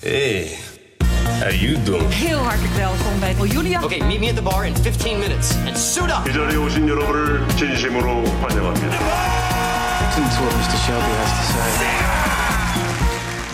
Hey, how you doing? Heel hartelijk welkom bij Oh, Julia. Okay, meet me at the bar in 15 minutes and suit up. 이 자리에 오신 여러분을 진심으로 환영합니다.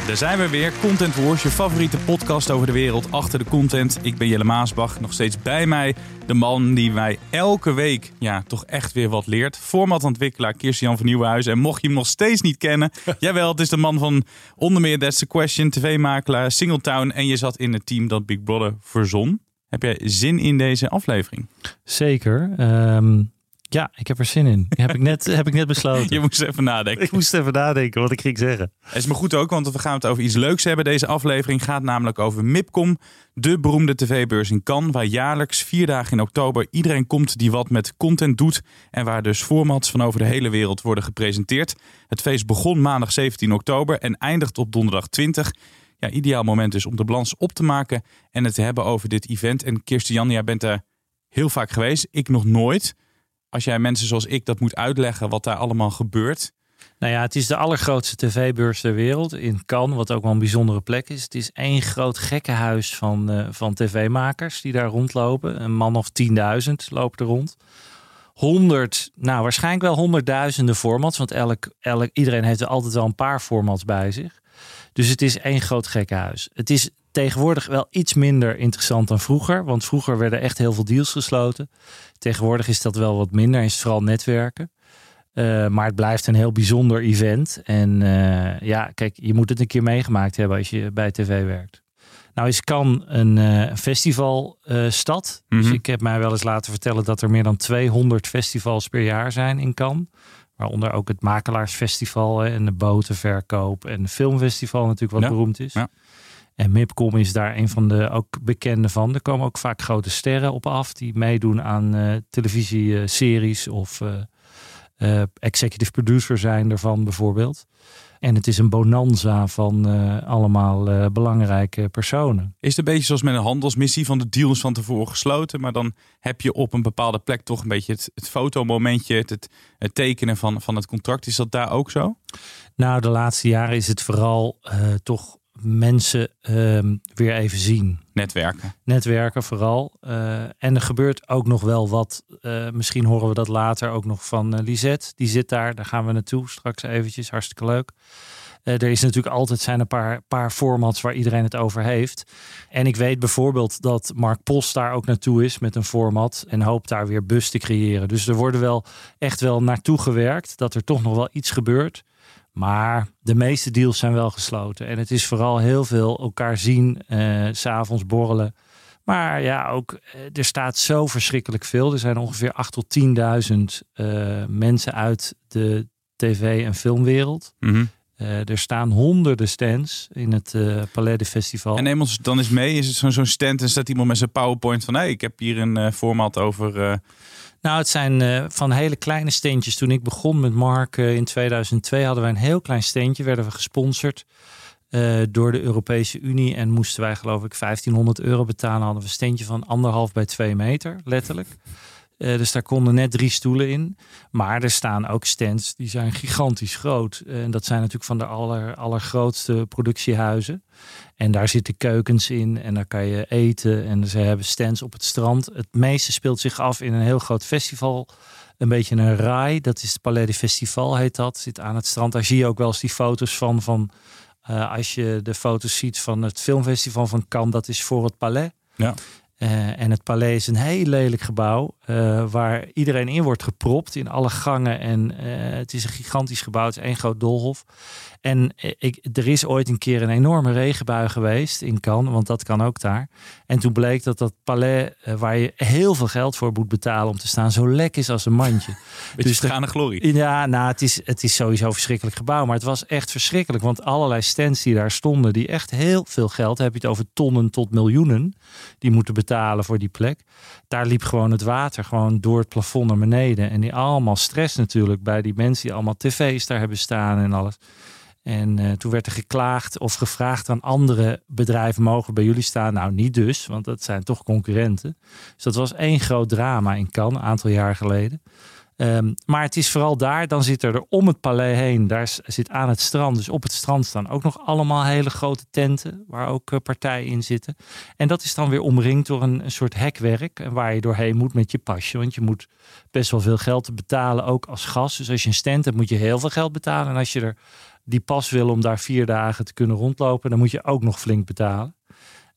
Daar zijn we weer. Content Wars, je favoriete podcast over de wereld achter de content. Ik ben Jelle Maasbach, nog steeds bij mij. De man die mij elke week ja, toch echt weer wat leert. Formatontwikkelaar Kirstian van Nieuwenhuizen. En mocht je hem nog steeds niet kennen, jawel, het is de man van onder meer That's the Question, tv-makelaar, Singletown. En je zat in het team dat Big Brother verzon. Heb jij zin in deze aflevering? Zeker. Ehm, ja, ik heb er zin in. heb, ik net, heb ik net besloten. Je moest even nadenken. Ik moest even nadenken wat ik ging zeggen. Het is me goed ook, want we gaan het over iets leuks hebben. Deze aflevering gaat namelijk over MIPCOM, de beroemde tv-beurs in Cannes, waar jaarlijks vier dagen in oktober iedereen komt die wat met content doet en waar dus formats van over de hele wereld worden gepresenteerd. Het feest begon maandag 17 oktober en eindigt op donderdag 20. Ja, ideaal moment dus om de balans op te maken en het te hebben over dit event. En Kirsten jij bent er heel vaak geweest, ik nog nooit. Als jij mensen zoals ik dat moet uitleggen wat daar allemaal gebeurt, Nou ja, het is de allergrootste tv-beurs ter wereld in Cannes, wat ook wel een bijzondere plek is. Het is één groot gekkenhuis van, eh, van tv-makers die daar rondlopen. Een man of 10.000 lopen er rond. 100, nou waarschijnlijk wel honderdduizenden formats, want elk, elk, iedereen heeft er altijd wel een paar formats bij zich. Dus het is één groot gekkenhuis. Het is tegenwoordig wel iets minder interessant dan vroeger, want vroeger werden echt heel veel deals gesloten. Tegenwoordig is dat wel wat minder, is het vooral netwerken. Uh, maar het blijft een heel bijzonder event. En uh, ja, kijk, je moet het een keer meegemaakt hebben als je bij tv werkt. Nou is Cannes een uh, festivalstad. Mhm. Dus ik heb mij wel eens laten vertellen dat er meer dan 200 festivals per jaar zijn in Cannes. Waaronder ook het Makelaarsfestival hè, en de botenverkoop en filmfestival natuurlijk wat Ja, beroemd is. ja. En MIPCOM is daar een van de ook bekende van. Er komen ook vaak grote sterren op af die meedoen aan eh, televisieseries of eh, eh, executive producer zijn ervan bijvoorbeeld. En het is een bonanza van allemaal belangrijke personen. Is het een beetje zoals met een handelsmissie van de deals van tevoren gesloten, maar dan heb je op een bepaalde plek toch een beetje het, het fotomomentje, het, tekenen van, van het contract. Is dat daar ook zo? Nou, de laatste jaren is het vooral toch mensen ehm, weer even zien. Netwerken. Netwerken vooral. Eh, en er gebeurt ook nog wel wat. eh, misschien horen we dat later ook nog van eh, Lisette. Die zit daar. Daar gaan we naartoe straks eventjes. Hartstikke leuk. Er is natuurlijk altijd zijn een paar, paar formats waar iedereen het over heeft. En ik weet bijvoorbeeld dat Mark Post daar ook naartoe is met een format. En hoopt daar weer bus te creëren. Dus er worden wel echt wel naartoe gewerkt. Dat er toch nog wel iets gebeurt. Maar de meeste deals zijn wel gesloten. En het is vooral heel veel elkaar zien, eh, s s'avonds borrelen. Maar ja, ook eh, er staat zo verschrikkelijk veel. Er zijn ongeveer 8 tot 10.000 eh, mensen uit de tv- en filmwereld. Mhm. Eh, er staan honderden stands in het eh Palais de Festival. En neem ons dan eens mee. Is het zo'n zo'n stand en staat iemand met zijn PowerPoint van hey, ik heb hier een eh, format over. Nou, het zijn eh, van hele kleine steentjes. Toen ik begon met Mark eh, in 2002 hadden wij een heel klein steentje. Werden we gesponsord eh, door de Europese Unie. En moesten wij geloof ik 1500 euro betalen. Hadden we een steentje van anderhalf bij twee meter, letterlijk. Eh, dus daar konden net drie stoelen in. Maar er staan ook stands die zijn gigantisch groot. Eh, En dat zijn natuurlijk van de aller, allergrootste productiehuizen. En daar zitten keukens in en daar kan je eten. En ze hebben stands op het strand. Het meeste speelt zich af in een heel groot festival. Een beetje een rai. Dat is het Palais de Festival heet dat. Zit aan het strand. Daar zie je ook wel eens die foto's van. van eh, als je de foto's ziet van het filmfestival van Cannes. Dat is voor het Palais. Ja. En het Palais is een heel lelijk gebouw. Eh, waar iedereen in wordt gepropt in alle gangen. En eh, het is een gigantisch gebouw, het is één groot doolhof. En eh, ik, er is ooit een keer een enorme regenbui geweest in Cannes, want dat kan ook daar. En toen bleek dat dat palais, waar je heel veel geld voor moet betalen om te staan, zo lek is als een mandje. Beetje dus vergane glorie. Ja, nou, het is, het is sowieso een verschrikkelijk gebouw, maar het was echt verschrikkelijk. Want allerlei stands die daar stonden, die echt heel veel geld, heb je het over tonnen tot miljoenen, die moeten betalen voor die plek. Daar liep gewoon het water gewoon door het plafond naar beneden. En die allemaal stress natuurlijk bij die mensen die allemaal tv's daar hebben staan en alles. En uh, toen werd er geklaagd of gevraagd aan andere bedrijven mogen bij jullie staan. Nou, niet dus, want dat zijn toch concurrenten. Dus dat was één groot drama in Cannes, een aantal jaar geleden. Um, maar het is vooral daar, dan zit er om het paleis heen, daar zit aan het strand, dus op het strand staan ook nog allemaal hele grote tenten, waar ook uh, partijen in zitten. En dat is dan weer omringd door een, soort hekwerk, waar je doorheen moet met je pasje, want je moet best wel veel geld betalen, ook als gast. Dus als je een stand hebt, moet je heel veel geld betalen. En als je er die pas wil om daar vier dagen te kunnen rondlopen, dan moet je ook nog flink betalen.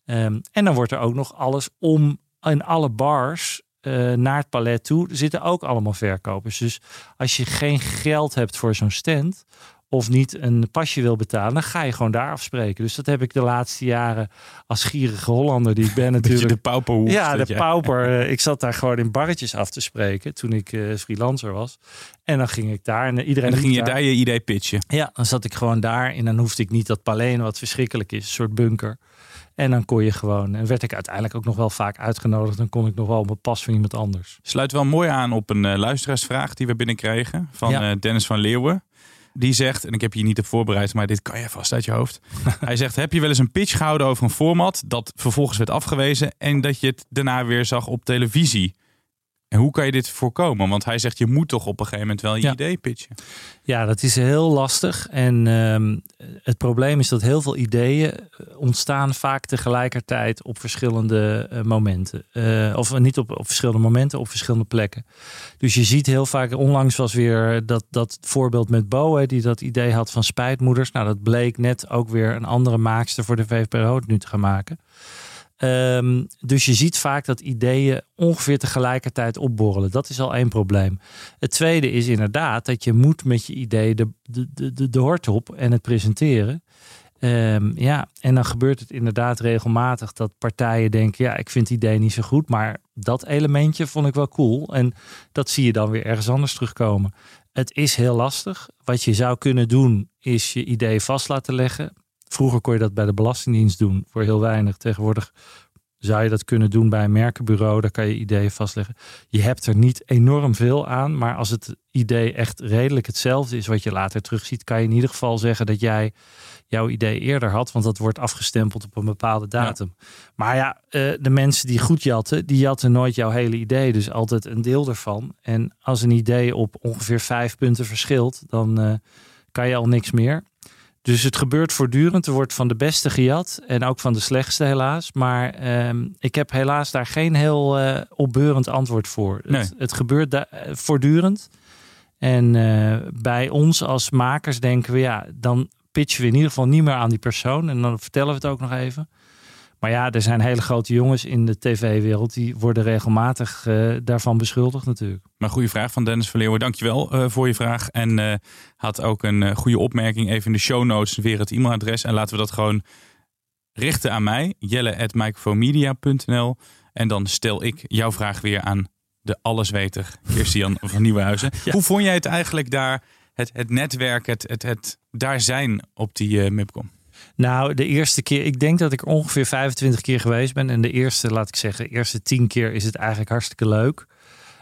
Um, en dan wordt er ook nog alles om in alle bars uh, naar het palet toe zitten ook allemaal verkopers. Dus als je geen geld hebt voor zo'n stand of niet een pasje wil betalen, dan ga je gewoon daar afspreken. Dus dat heb ik de laatste jaren als gierige Hollander die ik ben natuurlijk. de pauper. Ja, de pauper. Eh, ik zat daar gewoon in barretjes af te spreken toen ik uh, freelancer was. En dan ging ik daar en iedereen. En dan ging je daar, je idee pitchen. Ja, dan zat ik gewoon daar en dan hoefde ik niet dat paleen wat verschrikkelijk is, een soort bunker. En dan kon je gewoon, en werd ik uiteindelijk ook nog wel vaak uitgenodigd. Dan kon ik nog wel op mijn pas van iemand anders. Sluit wel mooi aan op een uh, luisteraarsvraag die we binnenkregen van ja. uh, Dennis van Leeuwen. Die zegt, en ik heb je niet op voorbereid, maar dit kan je vast uit je hoofd. Hij zegt, heb je wel eens een pitch gehouden over een format dat vervolgens werd afgewezen en dat je het daarna weer zag op televisie? En hoe kan je dit voorkomen? Want hij zegt, je moet toch op een gegeven moment wel je idee pitchen. Ja, dat is heel lastig. En uh, het probleem is dat heel veel ideeën ontstaan vaak tegelijkertijd op verschillende uh, momenten. Uh, of niet op, op verschillende momenten, op verschillende plekken. Dus je ziet heel vaak, onlangs was weer dat, dat voorbeeld met Boe, die dat idee had van spijtmoeders. Nou, dat bleek net ook weer een andere maakster voor de VPRO nu te gaan maken. Um, dus je ziet vaak dat ideeën ongeveer tegelijkertijd opborrelen. Dat is al één probleem. Het tweede is inderdaad dat je moet met je idee de, de, de, de hort op en het presenteren. Um, ja, en dan gebeurt het inderdaad regelmatig dat partijen denken: ja, ik vind het idee niet zo goed, maar dat elementje vond ik wel cool. En dat zie je dan weer ergens anders terugkomen. Het is heel lastig. Wat je zou kunnen doen, is je idee vast laten leggen. Vroeger kon je dat bij de Belastingdienst doen voor heel weinig. Tegenwoordig zou je dat kunnen doen bij een merkenbureau. Daar kan je ideeën vastleggen. Je hebt er niet enorm veel aan. Maar als het idee echt redelijk hetzelfde is wat je later terugziet, kan je in ieder geval zeggen dat jij jouw idee eerder had. Want dat wordt afgestempeld op een bepaalde datum. Maar ja, eh, de mensen die goed jatten, die jatten nooit jouw hele idee. Dus altijd een deel ervan. En als een idee op ongeveer vijf punten verschilt, dan uh, kan je al niks meer. Dus het gebeurt voortdurend. Er wordt van de beste gejat en ook van de slechtste helaas. Maar ehm, ik heb helaas daar geen heel uh, opbeurend antwoord voor. Nee. Het, het, gebeurt da- voortdurend. En uh, bij ons als makers denken we, ja, dan pitchen we in ieder geval niet meer aan die persoon. En dan vertellen we het ook nog even. Maar ja, er zijn hele grote jongens in de tv-wereld die worden regelmatig uh, daarvan beschuldigd natuurlijk. Maar goede vraag van Dennis Verleeuwen. Dankjewel uh, voor je vraag. En uh, had ook een goede opmerking even in de show notes weer het e-mailadres. En laten we dat gewoon richten aan mij. jelle.microfomedia.nl En dan stel ik jouw vraag weer aan de allesweter Christian van Nieuwenhuizen. ja. Hoe vond jij het eigenlijk daar, het, het netwerk, het, het, het daar zijn op die MIPCOM? Nou, de eerste keer, ik denk dat ik ongeveer 25 keer geweest ben. En de eerste, laat ik zeggen, de eerste 10 keer is het eigenlijk hartstikke leuk.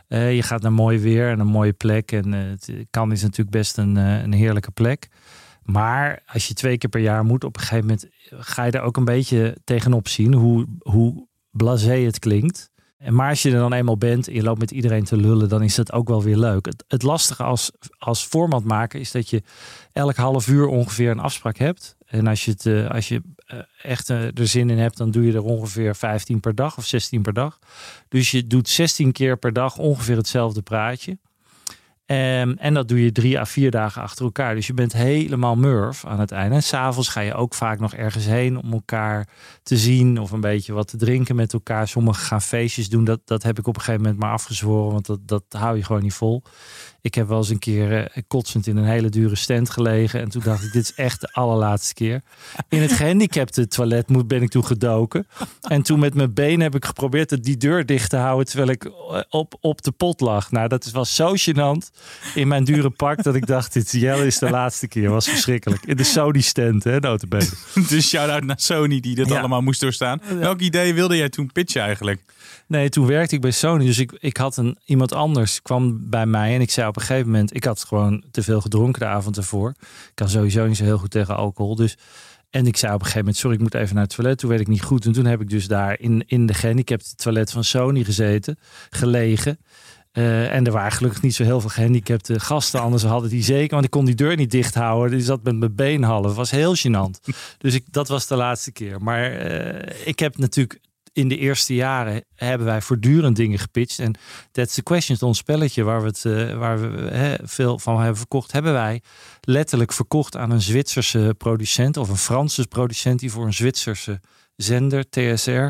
Uh, je gaat naar mooi weer en een mooie plek. En uh, het kan is natuurlijk best een, een heerlijke plek. Maar als je twee keer per jaar moet, op een gegeven moment ga je er ook een beetje tegenop zien hoe, hoe blasé het klinkt. Maar als je er dan eenmaal bent en je loopt met iedereen te lullen, dan is dat ook wel weer leuk. Het, het lastige als, als formatmaker is dat je elk half uur ongeveer een afspraak hebt. En als je, het, uh, als je uh, echt uh, er zin in hebt, dan doe je er ongeveer 15 per dag of 16 per dag. Dus je doet 16 keer per dag ongeveer hetzelfde praatje. Ehm, en dat doe je drie à vier dagen achter elkaar. Dus je bent helemaal murf aan het einde. En s'avonds ga je ook vaak nog ergens heen om elkaar te zien of een beetje wat te drinken met elkaar. Sommigen gaan feestjes doen. Dat, dat heb ik op een gegeven moment maar afgezworen, want dat, dat hou je gewoon niet vol. Ik heb wel eens een keer uh, kotsend in een hele dure stand gelegen. En toen dacht ik, dit is echt de allerlaatste keer. In het gehandicapte toilet moet, ben ik toen gedoken. En toen met mijn been heb ik geprobeerd die deur dicht te houden terwijl ik eh, op, op de pot lag. Nou, dat was zo gênant in mijn dure pak dat ik dacht, dit Jelle is de laatste keer. was verschrikkelijk. In de Sony stand, hè, notabene. dus shout-out naar Sony die dit allemaal moest doorstaan. Welk idee wilde jij toen pitchen eigenlijk? Nee, toen werkte ik bij Sony. Dus ik, ik had een, iemand anders kwam bij mij en ik zei op een gegeven moment, ik had gewoon te veel gedronken de avond ervoor. Ik kan sowieso niet zo heel goed tegen alcohol. Dus en ik zei op een gegeven moment, sorry, ik moet even naar het toilet. Toen werd ik niet goed. En toen heb ik dus daar in, in de gehandicapte toilet van Sony gezeten, gelegen. Uh, en er waren gelukkig niet zo heel veel gehandicapte gasten. Anders hadden die zeker, want ik kon die deur niet dicht houden. Die zat met mijn been half. Het was heel gênant. Dus ik, dat was de laatste keer. Maar uh, ik heb natuurlijk in de eerste jaren hebben wij voortdurend dingen gepitcht. En That's the Question, ons spelletje waar we, het, uh, waar we veel van hebben verkocht, hebben wij letterlijk verkocht aan een Zwitserse producent of een Franse producent die voor een Zwitserse zender, TSR,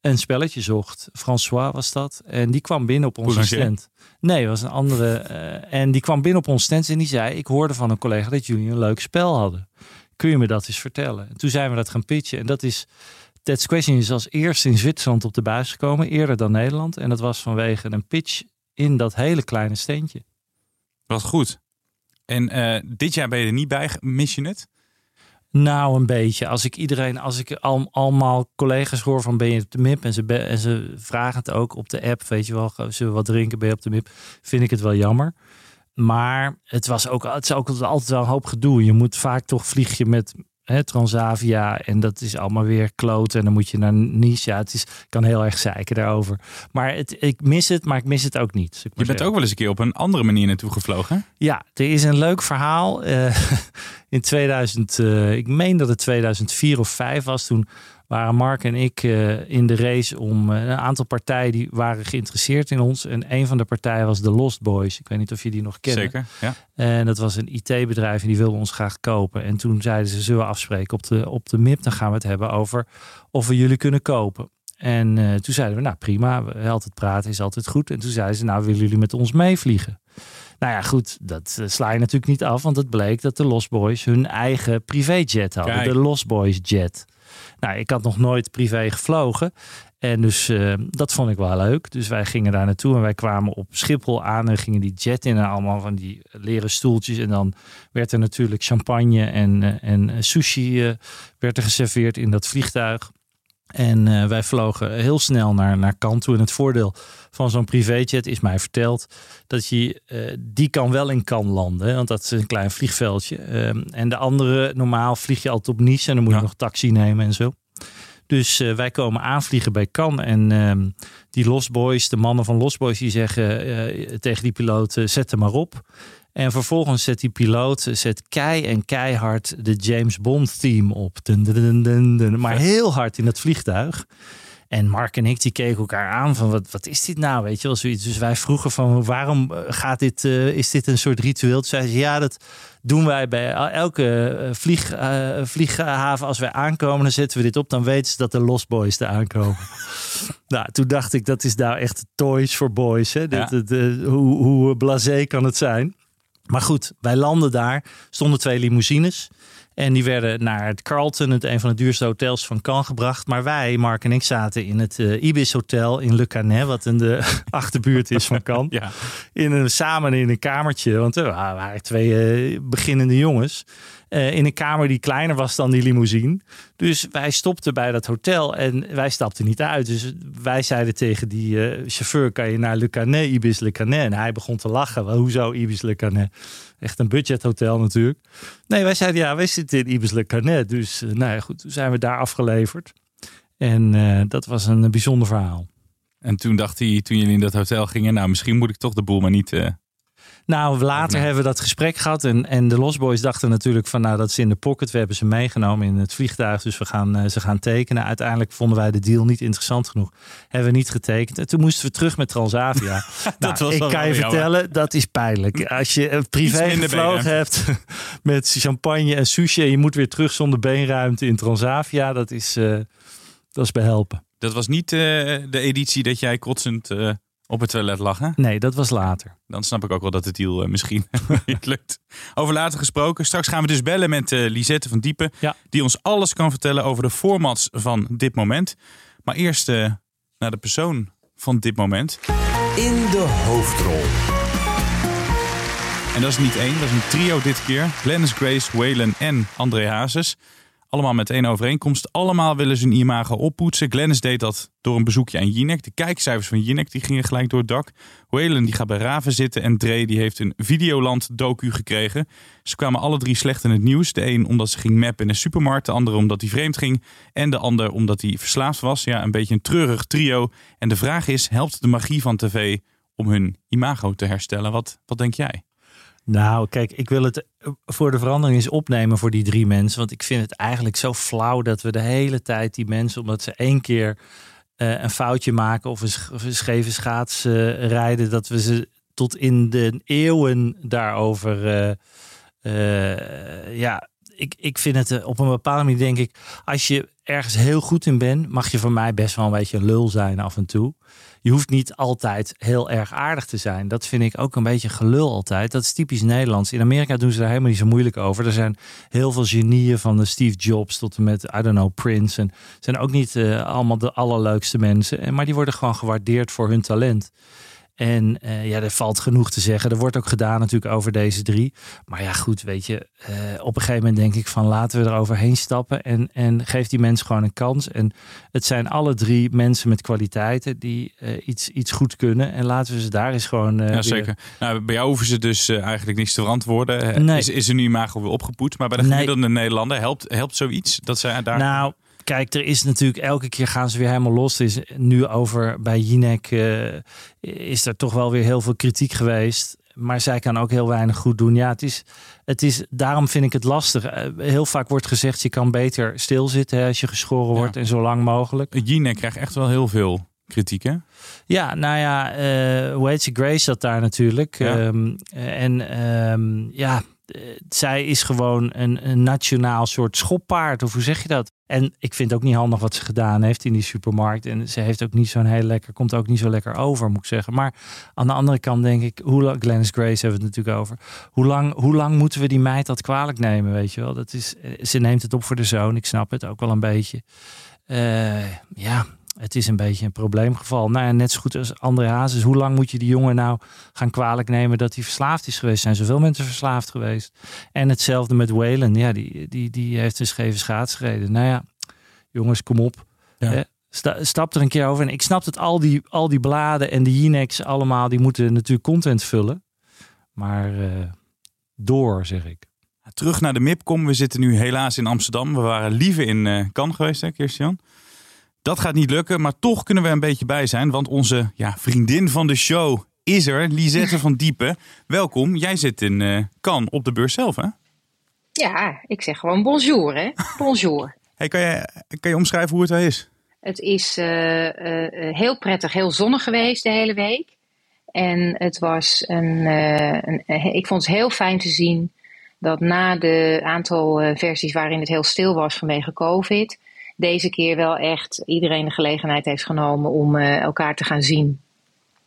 een spelletje zocht. François was dat. En die kwam binnen op onze stand. Nee, was een andere. Uh, en die kwam binnen op ons stand en die zei: Ik hoorde van een collega dat jullie een leuk spel hadden. Kun je me dat eens vertellen? En toen zijn we dat gaan pitchen. En dat is. That's Question is als eerste in Zwitserland op de buis gekomen, eerder dan Nederland. En dat was vanwege een pitch in dat hele kleine steentje. Wat goed. En uh, dit jaar ben je er niet bij, mis je het? Nou, een beetje. Als ik iedereen, als ik al, allemaal collega's hoor van ben je op de MIP en ze, en ze vragen het ook op de app, weet je wel, zullen we wat drinken, ben je op de MIP, vind ik het wel jammer. Maar het was ook, het is ook altijd wel een hoop gedoe. Je moet vaak toch vlieg je met hè, Transavia en dat is allemaal weer kloten en dan moet je naar Nice. Ja, het is, kan heel erg zeiken daarover. Maar het, ik mis het, maar ik mis het ook niet. Je bent ook wel eens een keer op een andere manier naartoe gevlogen. Ja, er is een leuk verhaal. Uh, in 2000, uh, ik meen dat het 2004 of 5 was, toen waren Mark en ik uh, in de race om uh, een aantal partijen die waren geïnteresseerd in ons. En een van de partijen was de Lost Boys. Ik weet niet of je die nog kent. Zeker, ja. En dat was een IT-bedrijf en die wilde ons graag kopen. En toen zeiden ze, zullen we afspreken op de, op de MIP? Dan gaan we het hebben over of we jullie kunnen kopen. En uh, toen zeiden we, nou prima, altijd praten is altijd goed. En toen zeiden ze, nou willen jullie met ons meevliegen? Nou ja, goed, dat sla je natuurlijk niet af, want het bleek dat de Lost Boys hun eigen privéjet hadden. Kijk. De Lost Boys Jet. Nou, ik had nog nooit privé gevlogen. En dus uh, dat vond ik wel leuk. Dus wij gingen daar naartoe en wij kwamen op Schiphol aan en gingen die jet in en allemaal van die leren stoeltjes. En dan werd er natuurlijk champagne en, uh, en sushi uh, werd er geserveerd in dat vliegtuig. En uh, wij vlogen heel snel naar, naar Kant toe. En het voordeel van zo'n privéjet is mij verteld dat je uh, die kan wel in kan landen. Want dat is een klein vliegveldje. Um, en de andere, normaal vlieg je altijd op Nice en dan moet je ja. nog taxi nemen en zo. Dus uh, wij komen aanvliegen bij Cannes. En uh, die Lost Boys, de mannen van Lost Boys, die zeggen uh, tegen die piloot: zet hem maar op. En vervolgens zet die piloot zet kei en keihard de James Bond theme op. Dun, dun, dun, maar heel hard in het vliegtuig. En Mark en ik die keken elkaar aan van wat, wat is dit nou? Weet je wel zoiets. Dus wij vroegen van waarom gaat dit, uh, is dit een soort ritueel? Toen zei ze ja, dat doen wij bij elke vlieg, uh, vlieghaven. Als wij aankomen, dan zetten we dit op. Dan weten ze dat de Lost Boys er aankomen. nou, toen dacht ik dat is nou echt toys for boys. Hè? Ja. Dit, dit, hoe, hoe blasé kan het zijn? Maar goed, wij landen daar. Stonden twee limousines. En die werden naar het Carlton, het een van de duurste hotels van Cannes, gebracht. Maar wij, Mark en ik, zaten in het uh, Ibis Hotel in Le Canet, wat in de achterbuurt is van Cannes. ja. in een, samen in een kamertje, want er waren twee uh, beginnende jongens. Uh, in een kamer die kleiner was dan die limousine. Dus wij stopten bij dat hotel en wij stapten niet uit. Dus wij zeiden tegen die uh, chauffeur: kan je naar Le Canet, Ibis Le Canet? En hij begon te lachen. Hoezo Ibis Le Canet? Echt een budgethotel natuurlijk. Nee, wij zeiden ja, wij zitten in Ibis Le Canet. Dus uh, nou ja, goed, toen zijn we daar afgeleverd. En dat was een bijzonder verhaal. En toen dacht hij, toen jullie in dat hotel gingen, nou misschien moet ik toch de boel maar niet Nou, later hebben we dat gesprek gehad. En, en de Lost Boys dachten natuurlijk van, nou, dat is in de pocket. We hebben ze meegenomen in het vliegtuig. Dus we gaan uh, ze gaan tekenen. Uiteindelijk vonden wij de deal niet interessant genoeg. Hebben we niet getekend. En toen moesten we terug met Transavia. dat nou, was ik kan je vertellen, dat is pijnlijk. Als je een privé gevlogen hebt met champagne en sushi. En je moet weer terug zonder beenruimte in Transavia. Dat is, uh, dat is behelpen. Dat was niet uh, de editie dat jij kotsend op het toilet lag, Nee, dat was later. Dan snap ik ook wel dat het deal uh, misschien niet lukt. Over later gesproken. Straks gaan we dus bellen met uh, Lisette van Diepen. Die ons alles kan vertellen over de formats van dit moment. Maar eerst uh, naar de persoon van dit moment. In de hoofdrol. En dat is niet één, dat is een trio dit keer. Glennis Grace, Waylon en André Hazes. Allemaal met één overeenkomst. Allemaal willen ze hun imago oppoetsen. Glennis deed dat door een bezoekje aan Jinek. De kijkcijfers van Jinek die gingen gelijk door het dak. Waylon die gaat bij Raven zitten. En Dre die heeft een Videoland docu gekregen. Ze kwamen alle drie slecht in het nieuws. De een omdat ze ging mappen in een supermarkt. De andere omdat hij vreemd ging. En de ander omdat hij verslaafd was. Ja, een beetje een treurig trio. En de vraag is, helpt de magie van tv om hun imago te herstellen? Wat, wat denk jij? Nou, kijk, ik wil het eh, voor de verandering eens opnemen voor die drie mensen. Want ik vind het eigenlijk zo flauw dat we de hele tijd die mensen, omdat ze één keer uh, een foutje maken of een, of scheve schaats uh, rijden, dat we ze tot in de eeuwen daarover. ja, ik, ik vind het op een bepaalde manier, denk ik, als je ergens heel goed in bent, mag je van mij best wel een beetje een lul zijn af en toe je hoeft niet altijd heel erg aardig te zijn. Dat vind ik ook een beetje gelul altijd. Dat is typisch Nederlands. In Amerika doen ze daar helemaal niet zo moeilijk over. Er zijn heel veel genieën van de Steve Jobs tot en met, I don't know, Prince. En zijn ook niet uh, allemaal de allerleukste mensen. Maar die worden gewoon gewaardeerd voor hun talent. En uh, ja, er valt genoeg te zeggen. Er wordt ook gedaan natuurlijk over deze drie. Maar ja, goed, weet je. Uh, op een gegeven moment denk ik van laten we er overheen stappen. En, en geef die mensen gewoon een kans. En het zijn alle drie mensen met kwaliteiten die uh, iets, iets goed kunnen. En laten we ze daar eens gewoon. ja, zeker. Nou, bij jou hoeven ze dus eigenlijk niets te verantwoorden. Nee. Is, is er nu imago weer opgepoetst. Maar bij de gemiddelde nee. Nederlander helpt, helpt zoiets dat zij daar. Nou, Kijk, er is natuurlijk elke keer gaan ze weer helemaal los. is nu over bij Jinek uh, is er toch wel weer heel veel kritiek geweest. Maar zij kan ook heel weinig goed doen. Ja, het is, het is, daarom vind ik het lastig. Uh, heel vaak wordt gezegd, je kan beter stilzitten hè, als je geschoren wordt en zo lang mogelijk. Jinek krijgt echt wel heel veel kritiek, hè? Ja, nou ja, uh, hoe heet ze? Grace zat daar natuurlijk. Ja. Um, en um, ja, zij is gewoon een, een, nationaal soort schoppaard. Of hoe zeg je dat? En ik vind ook niet handig wat ze gedaan heeft in die supermarkt. En ze heeft ook niet zo'n heel lekker, komt ook niet zo lekker over, moet ik zeggen. Maar aan de andere kant denk ik, hoe lang, Glennis Grace hebben het natuurlijk over. Hoe lang, hoe lang moeten we die meid dat kwalijk nemen, weet je wel? Dat is, ze neemt het op voor de zoon, ik snap het ook wel een beetje. Uh, ja, het is een beetje een probleemgeval. Nou ja, net zo goed als André Hazes. Hoe lang moet je die jongen nou gaan kwalijk nemen dat hij verslaafd is geweest? Zijn zoveel mensen verslaafd geweest. En hetzelfde met Whalen. Ja, die, die, die heeft een scheve schaats gereden. Nou ja, jongens, kom op. Ja. stap er een keer over. En ik snap dat al die, al die bladen en de Jinex allemaal, die moeten natuurlijk content vullen. Maar uh, door, zeg ik. Terug naar de MIPCOM. We zitten nu helaas in Amsterdam. We waren liever in uh, Cannes geweest, hè, Christian? Dat gaat niet lukken, maar toch kunnen we een beetje bij zijn. Want onze ja, vriendin van de show is er, Lisette van Diepen. Welkom. Jij zit in uh, Cannes op de beurs zelf, hè? Ja, ik zeg gewoon bonjour, hè? Bonjour. hey, kan, je, kan je omschrijven hoe het daar is? Het is uh, uh, heel prettig, heel zonnig geweest de hele week. En het was een, een, ik vond het heel fijn te zien dat na de aantal versies waarin het heel stil was vanwege COVID, deze keer wel echt iedereen de gelegenheid heeft genomen om uh, elkaar te gaan zien.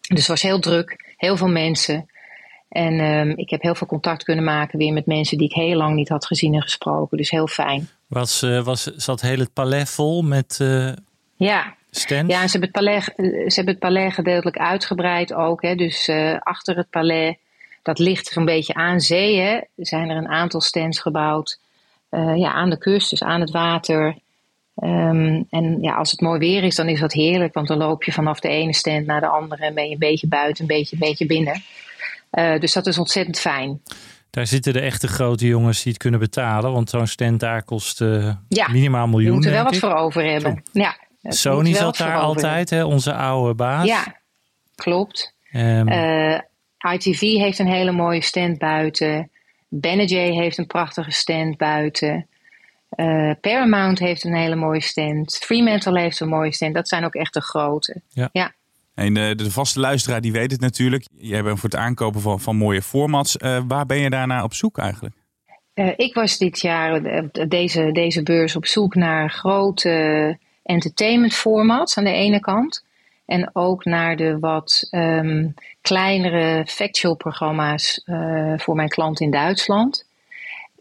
Dus het was heel druk, heel veel mensen. En um, ik heb heel veel contact kunnen maken weer met mensen die ik heel lang niet had gezien en gesproken. Dus heel fijn. Was, uh, was, zat heel het palais vol met uh, ja. stands? Ja, en ze hebben het palais, ze hebben het palais gedeeltelijk uitgebreid ook. Hè. Dus achter het palais, dat ligt zo'n beetje aan zee, hè, zijn er een aantal stands gebouwd. ja, aan de kust, dus aan het water. Um, en ja, als het mooi weer is, dan is dat heerlijk. Want dan loop je vanaf de ene stand naar de andere en ben je een beetje buiten, een beetje, een beetje binnen. Uh, dus dat is ontzettend fijn. Daar zitten de echte grote jongens die het kunnen betalen. Want zo'n stand daar kost uh, ja, minimaal miljoen. Je moet er wel wat voor over hebben. Ja, Sony zat daar altijd, hè, onze oude baas. Ja, klopt. Um, uh, ITV heeft een hele mooie stand buiten. Benajay heeft een prachtige stand buiten. Uh, Paramount heeft een hele mooie stand. Fremantle heeft een mooie stand. Dat zijn ook echt de grote. Ja. ja. En de, de, vaste luisteraar die weet het natuurlijk. Jij bent voor het aankopen van, van mooie formats. Uh, waar ben je daarna op zoek eigenlijk? Uh, ik was dit jaar deze, deze beurs op zoek naar grote entertainment formats aan de ene kant. En ook naar de wat um, kleinere factual programma's uh, voor mijn klant in Duitsland.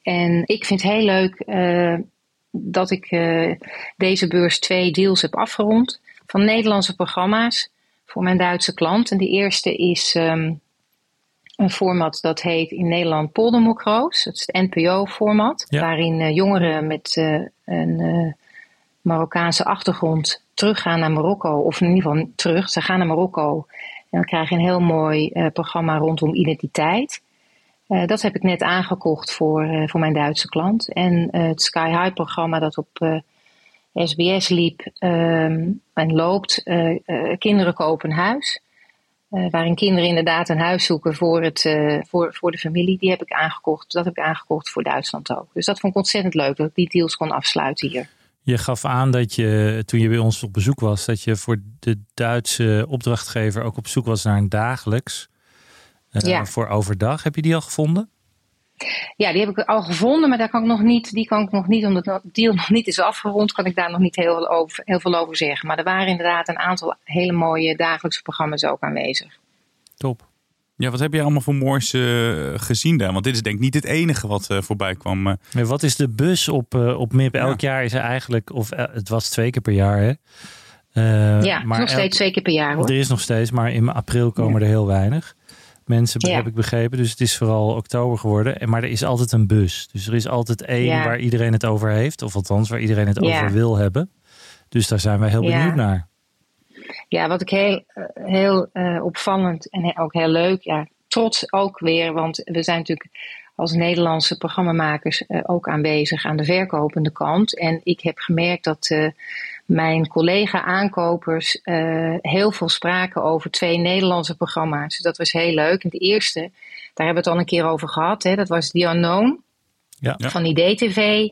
En ik vind het heel leuk uh, dat ik uh, deze beurs twee deals heb afgerond van Nederlandse programma's voor mijn Duitse klant. En de eerste is um, een format dat heet in Nederland Poldermokroos. Dat is het NPO-format, ja. waarin jongeren met een Marokkaanse achtergrond teruggaan naar Marokko, of in ieder geval terug, ze gaan naar Marokko. En dan krijg je een heel mooi programma rondom identiteit. Uh, dat heb ik net aangekocht voor, uh, voor mijn Duitse klant. En het Sky High programma dat op SBS liep um, en loopt, Kinderen kopen huis. waarin kinderen inderdaad een huis zoeken voor, het, voor, voor de familie. Die heb ik aangekocht. Dat heb ik aangekocht voor Duitsland ook. Dus dat vond ik ontzettend leuk dat ik die deals kon afsluiten hier. Je gaf aan dat je, toen je bij ons op bezoek was, dat je voor de Duitse opdrachtgever ook op zoek was naar een dagelijks. Uh, ja. Voor overdag. Heb je die al gevonden? Ja, die heb ik al gevonden, maar daar kan ik nog niet, die kan ik nog niet, omdat de deal nog niet is afgerond, kan ik daar nog niet heel, over, heel veel over zeggen. Maar er waren inderdaad een aantal hele mooie dagelijkse programma's ook aanwezig. Top. Ja, wat heb je allemaal voor moois uh, gezien daar? Want dit is denk ik niet het enige wat uh, voorbij kwam. Uh. Wat is de bus op, op MIP? Elk ja. jaar is er eigenlijk, of het was twee keer per jaar hè? ja, maar nog steeds twee keer per jaar hoor. Er is nog steeds, maar in april komen ja. er heel weinig mensen, ja. heb ik begrepen. Dus het is vooral oktober geworden. En, maar er is altijd een bus. Dus er is altijd één waar iedereen het over heeft. Of althans, waar iedereen het over wil hebben. Dus daar zijn wij heel benieuwd naar. Ja, wat ik heel, heel uh, opvallend en ook heel leuk, ja, trots ook weer, want we zijn natuurlijk als Nederlandse programmamakers uh, ook aanwezig aan de verkopende kant. En ik heb gemerkt dat uh, mijn collega-aankopers heel veel spraken over twee Nederlandse programma's. Dus dat was heel leuk. En de eerste, daar hebben we het al een keer over gehad, hè, dat was The Unknown ja. van IDTV.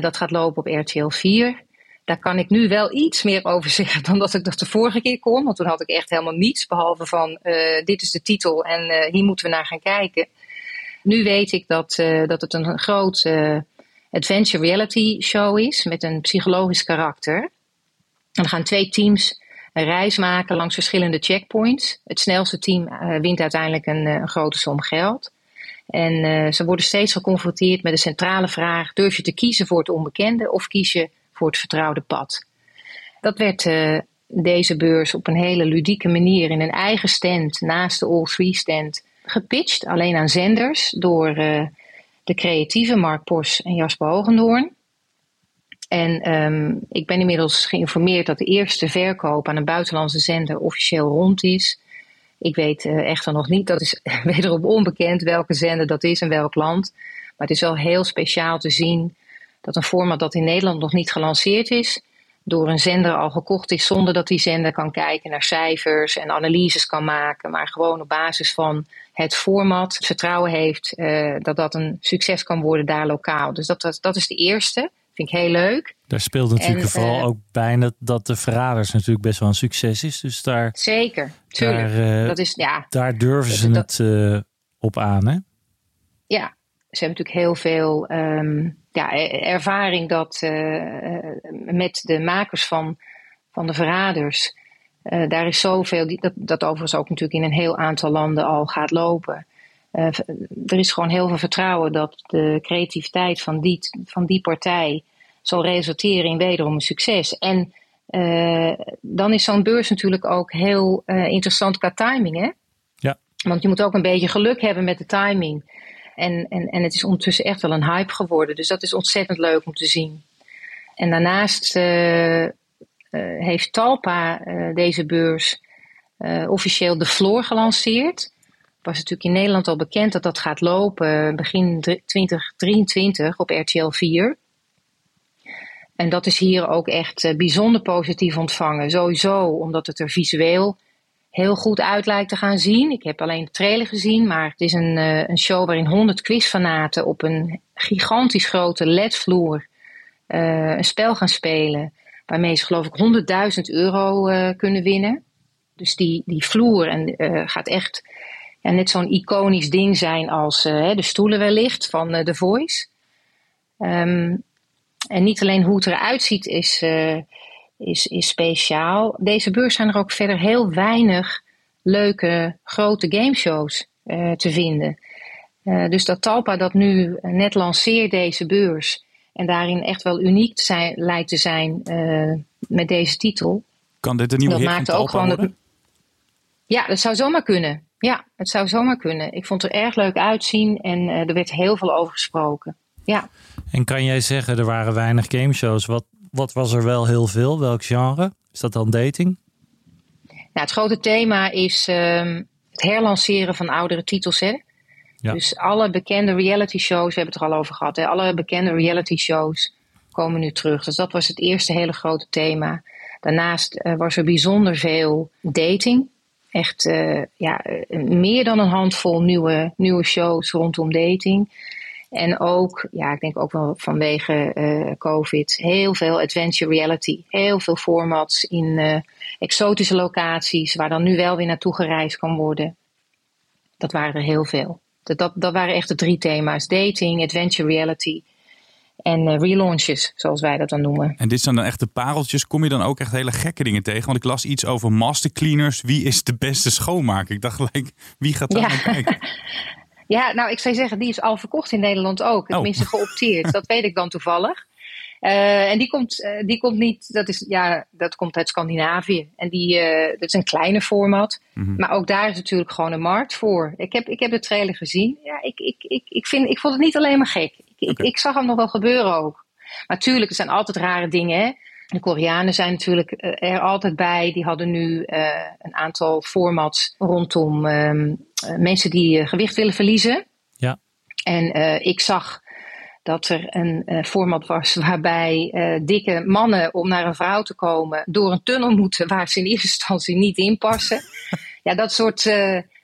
dat gaat lopen op RTL 4. Daar kan ik nu wel iets meer over zeggen dan dat ik dat de vorige keer kon. Want toen had ik echt helemaal niets. Behalve van uh, dit is de titel en uh, hier moeten we naar gaan kijken. Nu weet ik dat, uh, dat het een groot adventure reality show is. Met een psychologisch karakter. Er gaan twee teams een reis maken langs verschillende checkpoints. Het snelste team wint uiteindelijk een, een, grote som geld. En ze worden steeds geconfronteerd met de centrale vraag: durf je te kiezen voor het onbekende of kies je voor het vertrouwde pad. Dat werd deze beurs op een hele ludieke manier in een eigen stand naast de All Three stand gepitcht. Alleen aan zenders door de creatieve Mark Pos en Jasper Hogendoorn. En um, ik ben inmiddels geïnformeerd dat de eerste verkoop aan een buitenlandse zender officieel rond is. Ik weet uh, echter nog niet, dat is wederom onbekend welke zender dat is en welk land. Maar het is wel heel speciaal te zien dat een format dat in Nederland nog niet gelanceerd is, door een zender al gekocht is zonder dat die zender kan kijken naar cijfers en analyses kan maken, maar gewoon op basis van het format vertrouwen heeft uh, dat dat een succes kan worden daar lokaal. Dus dat, dat, dat is de eerste. Vind ik heel leuk. Daar speelt natuurlijk en, vooral uh, ook bij dat, dat de Verraders natuurlijk best wel een succes is. Dus daar, zeker, tuurlijk. Daar, uh, dat is, ja, daar durven ze dat, het op aan, hè? Ja, ze hebben natuurlijk heel veel um, ja, ervaring dat, uh, met de makers van, van de verraders. Uh, daar is zoveel, dat, dat overigens ook natuurlijk in een heel aantal landen al gaat lopen. er is gewoon heel veel vertrouwen dat de creativiteit van die, van die partij zal resulteren in wederom een succes. En dan is zo'n beurs natuurlijk ook heel interessant qua timing. Hè? Ja. Want je moet ook een beetje geluk hebben met de timing. En, en, en het is ondertussen echt wel een hype geworden. Dus dat is ontzettend leuk om te zien. En daarnaast uh, uh, heeft Talpa uh, deze beurs officieel de Floor gelanceerd. Het was natuurlijk in Nederland al bekend dat dat gaat lopen begin 2023 op RTL 4. En dat is hier ook echt bijzonder positief ontvangen. Sowieso omdat het er visueel heel goed uit lijkt te gaan zien. Ik heb alleen de trailer gezien, maar het is een, uh, een show waarin 100 quizfanaten op een gigantisch grote ledvloer uh, een spel gaan spelen. Waarmee ze geloof ik 100.000 euro uh, kunnen winnen. Dus die, die vloer en, gaat echt ja, net zo'n iconisch ding zijn als de stoelen wellicht van The Voice. Um, en niet alleen hoe het eruit ziet is, is, is speciaal. Deze beurs zijn er ook verder heel weinig leuke grote gameshows uh, te vinden. Uh, dus dat Talpa dat nu net lanceert, deze beurs, en daarin echt wel uniek te zijn, lijkt te zijn uh, met deze titel. Kan dit een nieuwe dat hit maakt ook gewoon worden? Ja, dat zou zomaar kunnen. Ja, het zou zomaar kunnen. Ik vond het er erg leuk uitzien en er werd heel veel over gesproken. Ja. En kan jij zeggen, er waren weinig gameshows. Wat, wat was er wel heel veel? Welk genre? Is dat dan dating? Nou, het grote thema is um, het herlanceren van oudere titels. Hè? Ja. Dus alle bekende reality shows, we hebben het er al over gehad. Hè? Alle bekende reality shows komen nu terug. Dus dat was het eerste hele grote thema. Daarnaast uh, was er bijzonder veel dating. Echt uh, ja, meer dan een handvol nieuwe, nieuwe shows rondom dating. En ook, ja, ik denk ook wel vanwege uh, COVID, heel veel adventure reality. Heel veel formats in uh, exotische locaties, waar dan nu wel weer naartoe gereisd kan worden. Dat waren er heel veel. Dat, dat, dat waren echt de drie thema's: dating, adventure reality en uh, relaunches, zoals wij dat dan noemen. En dit zijn dan echt de pareltjes. Kom je dan ook echt hele gekke dingen tegen? Want ik las iets over master cleaners. Wie is de beste schoonmaker? Ik dacht gelijk, wie gaat daar ja. naar kijken? Ja, nou, ik zou zeggen, die is al verkocht in Nederland ook. Tenminste, oh. geopteerd. dat weet ik dan toevallig. Uh, en die komt, uh, die komt niet, dat, is, ja, dat komt uit Scandinavië. En die, uh, dat is een kleine format. Mm-hmm. Maar ook daar is natuurlijk gewoon een markt voor. Ik heb, ik heb de trailer gezien. Ja, ik, ik, ik, ik, vind, ik vond het niet alleen maar gek. Ik, okay. ik, ik, zag hem nog wel gebeuren ook. Maar natuurlijk, er zijn altijd rare dingen. Hè? De Koreanen zijn natuurlijk er altijd bij. Die hadden nu een aantal formats rondom um, uh, mensen die uh, gewicht willen verliezen. Ja. En uh, ik zag dat er een format was waarbij dikke mannen om naar een vrouw te komen door een tunnel moeten waar ze in eerste instantie niet in passen. ja, dat soort,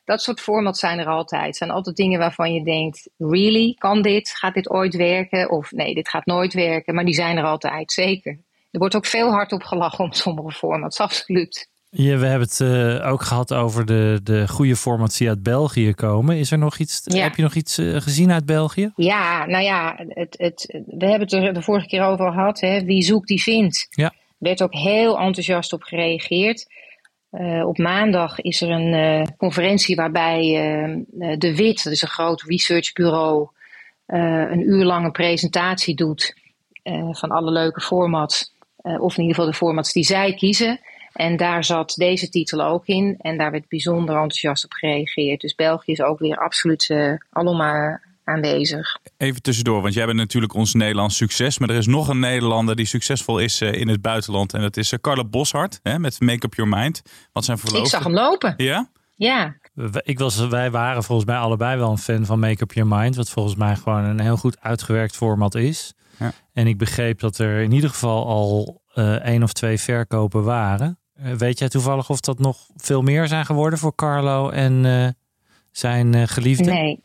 dat soort formats zijn er altijd. Het zijn altijd dingen waarvan je denkt, really, kan dit? Gaat dit ooit werken? Of nee, dit gaat nooit werken. Maar die zijn er altijd, zeker. Er wordt ook veel hard op gelachen om sommige formats, absoluut. Ja, we hebben het uh, ook gehad over de, de goede formats die uit België komen. Is er nog iets, ja. heb je nog iets uh, gezien uit België? Ja, nou ja, het, het, we hebben het er de vorige keer over gehad. Hè, wie zoekt, die vindt. Ja. Er werd ook heel enthousiast op gereageerd. Uh, op maandag is er een conferentie waarbij De Wit, dat is een groot researchbureau, een uur lange presentatie doet van alle leuke formats. of in ieder geval de formats die zij kiezen. En daar zat deze titel ook in. En daar werd bijzonder enthousiast op gereageerd. Dus België is ook weer absoluut uh, allemaal aanwezig. Even tussendoor, want jij bent natuurlijk ons Nederlands succes. Maar er is nog een Nederlander die succesvol is uh, in het buitenland. En dat is uh, Carla Boshart hè, met Make Up Your Mind. Wat zijn verloofde? Ik zag hem lopen. Ja? Ja. Ik was, wij waren volgens mij allebei wel een fan van Make Up Your Mind. Wat volgens mij gewoon een heel goed uitgewerkt format is. Ja. En ik begreep dat er in ieder geval al uh, één of twee verkopen waren. Eh, weet jij toevallig of dat nog veel meer zijn geworden voor Carlo en uh, zijn uh, geliefde? Nee,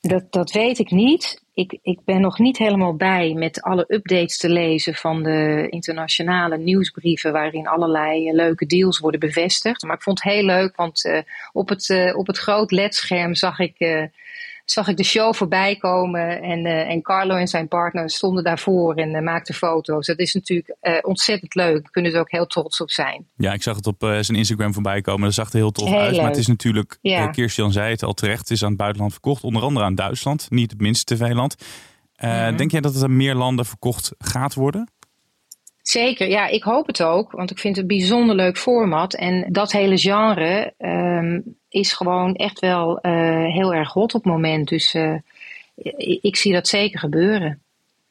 dat, dat weet ik niet. Ik, ik ben nog niet helemaal bij met alle updates te lezen van de internationale nieuwsbrieven waarin allerlei leuke deals worden bevestigd. Maar ik vond het heel leuk, want op, het, op het groot ledscherm zag ik zag ik de show voorbij komen. En, uh, en Carlo en zijn partner stonden daarvoor en uh, maakten foto's. Dat is natuurlijk uh, ontzettend leuk. Daar kunnen ze ook heel trots op zijn. Ja, ik zag het op zijn Instagram voorbij komen. Dat zag er heel tof uit. Leuk. Maar het is natuurlijk, ja. Kirsten zei het al terecht, het is aan het buitenland verkocht. Onder andere aan Duitsland. Niet het minste tv-land. -hmm. Denk jij dat het aan meer landen verkocht gaat worden? Zeker, ja, ik hoop het ook. Want ik vind het een bijzonder leuk format. En dat hele genre um, is gewoon echt wel uh, heel erg hot op het moment. Dus uh, ik zie dat zeker gebeuren.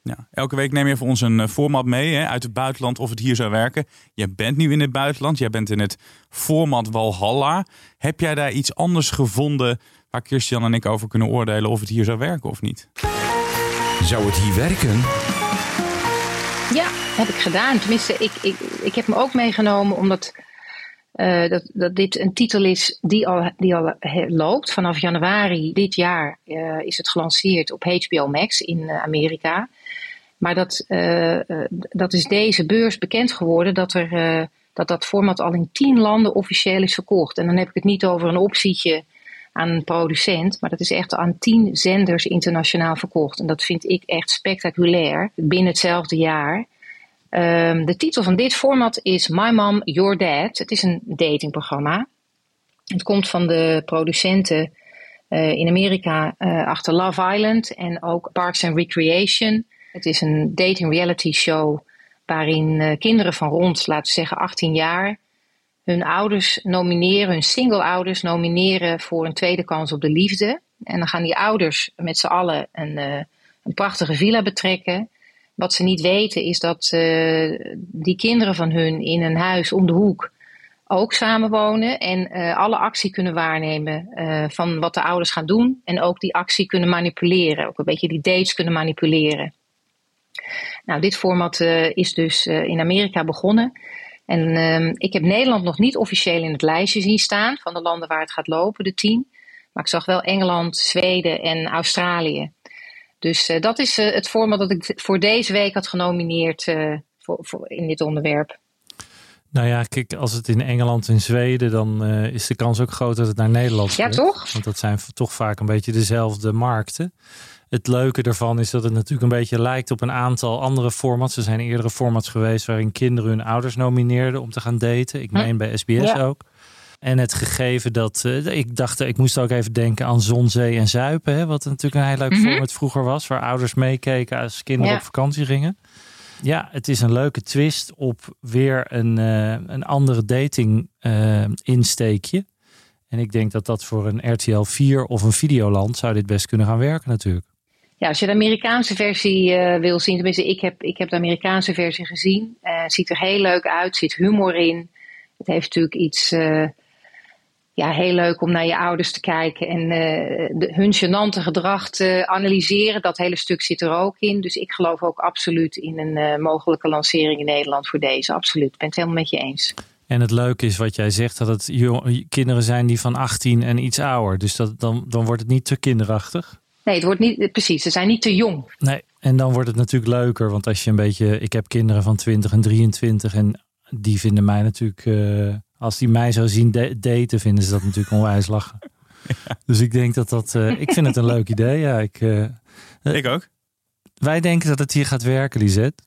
Ja, elke week neem je voor ons een eh, format mee hè, uit het buitenland of het hier zou werken. Jij bent nu in het buitenland, jij bent in het format Walhalla. Heb jij daar iets anders gevonden waar Christian en ik over kunnen oordelen of het hier zou werken of niet? Zou het hier werken? Ja, heb ik gedaan. Tenminste, ik, ik, ik heb hem ook meegenomen omdat uh, dat, dat dit een titel is die al, die al loopt. Vanaf januari dit jaar uh, is het gelanceerd op HBO Max in Amerika. Maar dat, dat is deze beurs bekend geworden dat, er, dat dat format al in tien landen officieel is verkocht. En dan heb ik het niet over een optietje aan een producent, maar dat is echt aan tien zenders internationaal verkocht. En dat vind ik echt spectaculair binnen hetzelfde jaar. Um, de titel van dit format is My Mom, Your Dad. Het is een datingprogramma. Het komt van de producenten uh, in Amerika uh, achter Love Island en ook Parks and Recreation. Het is een dating reality show waarin uh, kinderen van rond, laten we zeggen 18 jaar, hun ouders nomineren, hun single ouders nomineren voor een tweede kans op de liefde. En dan gaan die ouders met z'n allen een, een prachtige villa betrekken. Wat ze niet weten is dat uh, die kinderen van hun in een huis om de hoek ook samenwonen en uh, alle actie kunnen waarnemen van wat de ouders gaan doen. En ook die actie kunnen manipuleren, ook een beetje die dates kunnen manipuleren. Nou, dit format is dus in Amerika begonnen. En ehm, ik heb Nederland nog niet officieel in het lijstje zien staan van de landen waar het gaat lopen, de tien. Maar ik zag wel Engeland, Zweden en Australië. Dus uh, dat is uh, het format dat ik voor deze week had genomineerd uh, voor, voor, in dit onderwerp. Nou ja, kijk, als het in Engeland en Zweden, dan is de kans ook groot dat het naar Nederland gaat. Ja, toch? Want dat zijn toch vaak een beetje dezelfde markten. Het leuke ervan is dat het natuurlijk een beetje lijkt op een aantal andere formats. Er zijn eerdere formats geweest waarin kinderen hun ouders nomineerden om te gaan daten. Ik meen bij SBS ja. ook. En het gegeven dat uh, ik dacht, ik moest ook even denken aan zon, zee en zuipen. Hè, wat natuurlijk een heel leuk mm -hmm. format vroeger was, waar ouders meekeken als kinderen ja. op vakantie gingen. Ja, het is een leuke twist op weer een, uh, een andere dating uh, insteekje. En ik denk dat dat voor een RTL 4 of een Videoland zou dit best kunnen gaan werken natuurlijk. Ja, als je de Amerikaanse versie uh, wil zien, tenminste ik heb, ik heb de Amerikaanse versie gezien. Het ziet er heel leuk uit, zit humor in. Het heeft natuurlijk iets ja, heel leuk om naar je ouders te kijken en uh, hun gênante gedrag te analyseren. Dat hele stuk zit er ook in. Dus ik geloof ook absoluut in een uh, mogelijke lancering in Nederland voor deze. Absoluut. Ik ben het helemaal met je eens. En het leuke is wat jij zegt, dat het kinderen zijn die van 18 en iets ouder. Dus dat, dan, dan wordt het niet te kinderachtig. Nee, het wordt niet, precies. Ze zijn niet te jong. Nee, en dan wordt het natuurlijk leuker. Want als je een beetje, ik heb kinderen van 20 en 23 en die vinden mij natuurlijk... Uh, als die mij zou zien daten, vinden ze dat natuurlijk onwijs lachen. Ja. Dus ik denk dat dat. Uh, ik vind het een leuk idee. Ja, ik, uh, ik ook. Wij denken dat het hier gaat werken, Lisette.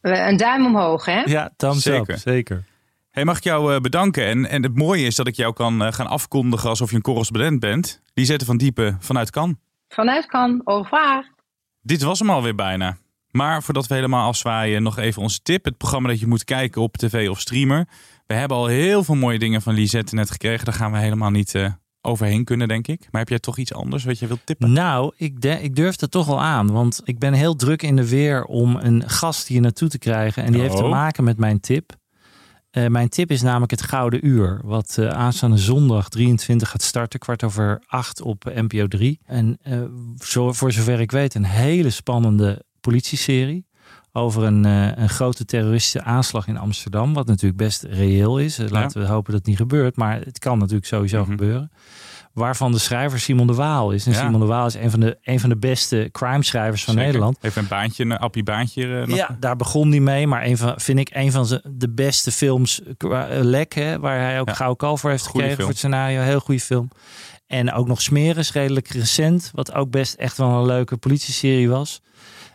Een duim omhoog, hè? Ja, thumbs zeker. Up, zeker. Hey, mag ik jou bedanken? En, en het mooie is dat ik jou kan gaan afkondigen alsof je een correspondent bent. Lisette van Diepen vanuit Kan. Vanuit Kan, au revoir. Dit was hem alweer bijna. Maar voordat we helemaal afzwaaien, nog even onze tip. Het programma dat je moet kijken op tv of streamer. We hebben al heel veel mooie dingen van Lisette net gekregen. Daar gaan we helemaal niet uh, overheen kunnen, denk ik. Maar heb jij toch iets anders wat je wilt tippen? Nou, ik, de, ik durf het toch wel aan. Want ik ben heel druk in de weer om een gast hier naartoe te krijgen. En die oh. heeft te maken met mijn tip. Uh, mijn tip is namelijk het Gouden Uur. Wat uh, aanstaande zondag 23 gaat starten. Kwart over acht op NPO 3. En zo, voor zover ik weet een hele spannende politieserie over een, een grote terroristische aanslag in Amsterdam. Wat natuurlijk best reëel is. Laten we hopen dat het niet gebeurt. Maar het kan natuurlijk sowieso mm -hmm. gebeuren. Waarvan de schrijver Simon de Waal is. En ja. Simon de Waal is een van de, een van de beste crime schrijvers van Zeker. Nederland. Heeft een baantje, een appie baantje. Uh, ja, daar begon hij mee. Maar een van, vind ik een van de beste films. Lek, hè, waar hij ook ja. Gouden Kalf voor heeft Goeie gekregen film. voor het scenario. Heel goede film. En ook nog Smeris, redelijk recent. Wat ook best echt wel een leuke politieserie was.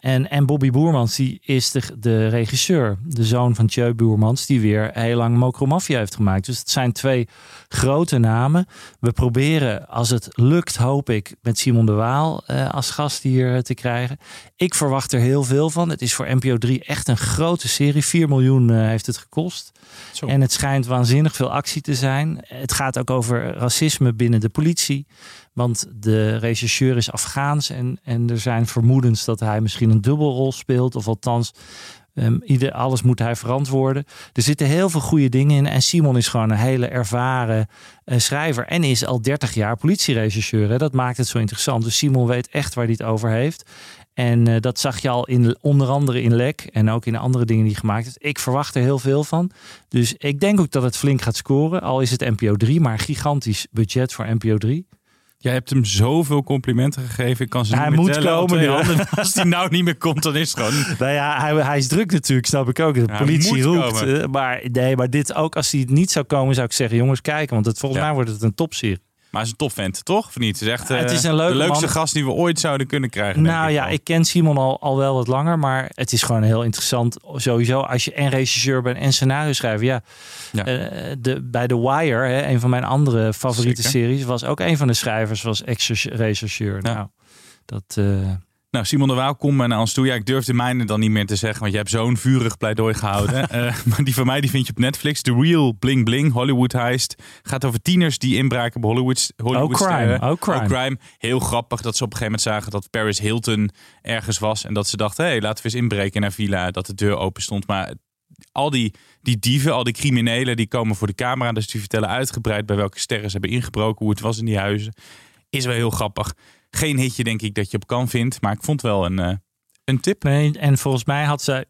En, en Bobby Boermans, die is de, de regisseur. De zoon van Tjeu Boermans, die weer heel lang Mokromafia heeft gemaakt. Dus het zijn twee grote namen. We proberen, als het lukt, hoop ik, met Simon de Waal uh, als gast hier te krijgen. Ik verwacht er heel veel van. Het is voor NPO 3 echt een grote serie. 4 miljoen uh, heeft het gekost. Zo. En het schijnt waanzinnig veel actie te zijn. Het gaat ook over racisme binnen de politie. Want de rechercheur is Afghaans en, en er zijn vermoedens dat hij misschien een dubbelrol speelt. Of althans, um, ieder, alles moet hij verantwoorden. Er zitten heel veel goede dingen in. En Simon is gewoon een hele ervaren uh, schrijver. En is al 30 jaar politierechercheur. Hè? Dat maakt het zo interessant. Dus Simon weet echt waar hij het over heeft. En eh, dat zag je al in, onder andere in Lek en ook in andere dingen die gemaakt is. Ik verwacht er heel veel van. Dus ik denk ook dat het flink gaat scoren. Al is het NPO 3, maar gigantisch budget voor NPO 3. Jij hebt hem zoveel complimenten gegeven. Ik kan ze Hij niet meer moet tellen komen handen. Als hij nou niet meer komt, dan is het gewoon... Nou ja, hij, hij is druk natuurlijk, snap ik ook. De politie roept. komen. eh, Maar nee, maar dit ook als hij niet zou komen, zou ik zeggen, jongens, kijken. Want het, volgens Ja. mij wordt het een topserie. Maar hij is een topvent, toch? Of niet? Het is echt Het eh, is een leuke de leukste man. gast die we ooit zouden kunnen krijgen. Nou ja, wel. ik ken Simon al, al wel wat langer, maar het is gewoon heel interessant. Sowieso, als je en regisseur bent en scenario schrijver. Ja, Ja. eh, de, bij The Wire, hè, een van mijn andere favoriete Zeker. series, was ook een van de schrijvers, was ex-rechercheur. Ja. Nou, dat... eh, Nou, Simon de Waal, kom maar naar ons toe. Ja, ik durf de mijne dan niet meer te zeggen, want je hebt zo'n vurig pleidooi gehouden. Eh, maar die van mij die vind je op Netflix. The Real Bling Bling, Hollywood Heist. Gaat over tieners die inbraken bij Hollywood. Hollywood Oh, crime. sterren. Oh, crime. Heel grappig dat ze op een gegeven moment zagen dat Paris Hilton ergens was. En dat ze dachten, hé, hey, laten we eens inbreken naar villa. Dat de deur open stond. Maar al die, die dieven, al die criminelen, die komen voor de camera. Dus die vertellen uitgebreid bij welke sterren ze hebben ingebroken. Hoe het was in die huizen. Is wel heel grappig. Geen hitje denk ik dat je op kan vindt. Maar ik vond wel een, eh, een tip. Nee, en volgens mij had zij,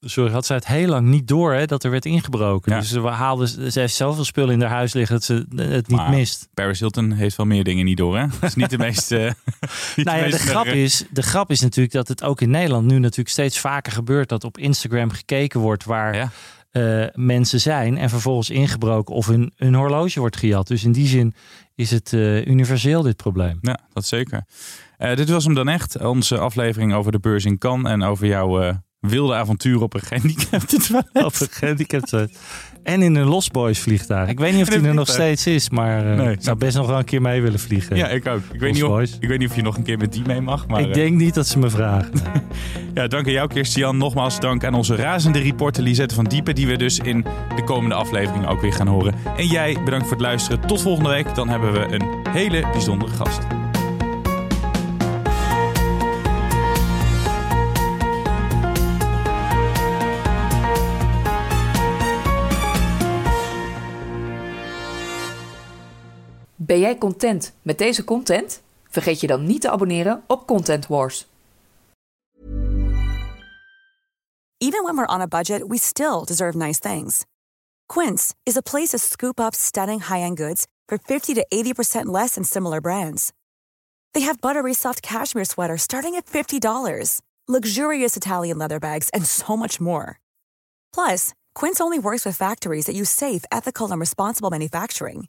sorry, had zij het heel lang niet door hè, dat er werd ingebroken. Ja. Dus ze haalde, ze heeft zoveel spullen in haar huis liggen dat ze het niet Maar mist. Paris Hilton heeft wel meer dingen niet door, hè? Dat is niet de meest... niet Nou ja, de meest grap, is, de grap is natuurlijk dat het ook in Nederland nu natuurlijk steeds vaker gebeurt dat op Instagram gekeken wordt waar Ja. eh, mensen zijn en vervolgens ingebroken of hun, hun horloge wordt gejat. Dus in die zin is het eh, universeel dit probleem. Ja, dat zeker. Eh, dit was hem dan echt. Onze aflevering over de beurs in Cannes en over jouw eh, wilde avontuur op een gehandicapte toilet. Op een gehandicapte. En in een Lost Boys vliegtuig. Ik weet niet of die er nog steeds is, maar eh, Nee. ik zou best nog wel een keer mee willen vliegen. Ja, ik ook. Ik weet, niet of, Boys. ik weet niet of je nog een keer met die mee mag. Maar, ik eh, denk niet dat ze me vragen. ja, dank aan jou, Kirstian. Nogmaals dank aan onze razende reporter Lisette van Diepen, die we dus in de komende afleveringen ook weer gaan horen. En jij, bedankt voor het luisteren. Tot volgende week. Dan hebben we een hele bijzondere gast. Ben jij content met deze content? Vergeet je dan niet te abonneren op Content Wars. Even when we're on a budget, we still deserve nice things. Quince is a place to scoop up stunning high-end goods for 50 to 80% less than similar brands. They have buttery soft cashmere sweaters starting at $50, luxurious Italian leather bags, and so much more. Plus, Quince only works with factories that use safe, ethical, and responsible manufacturing.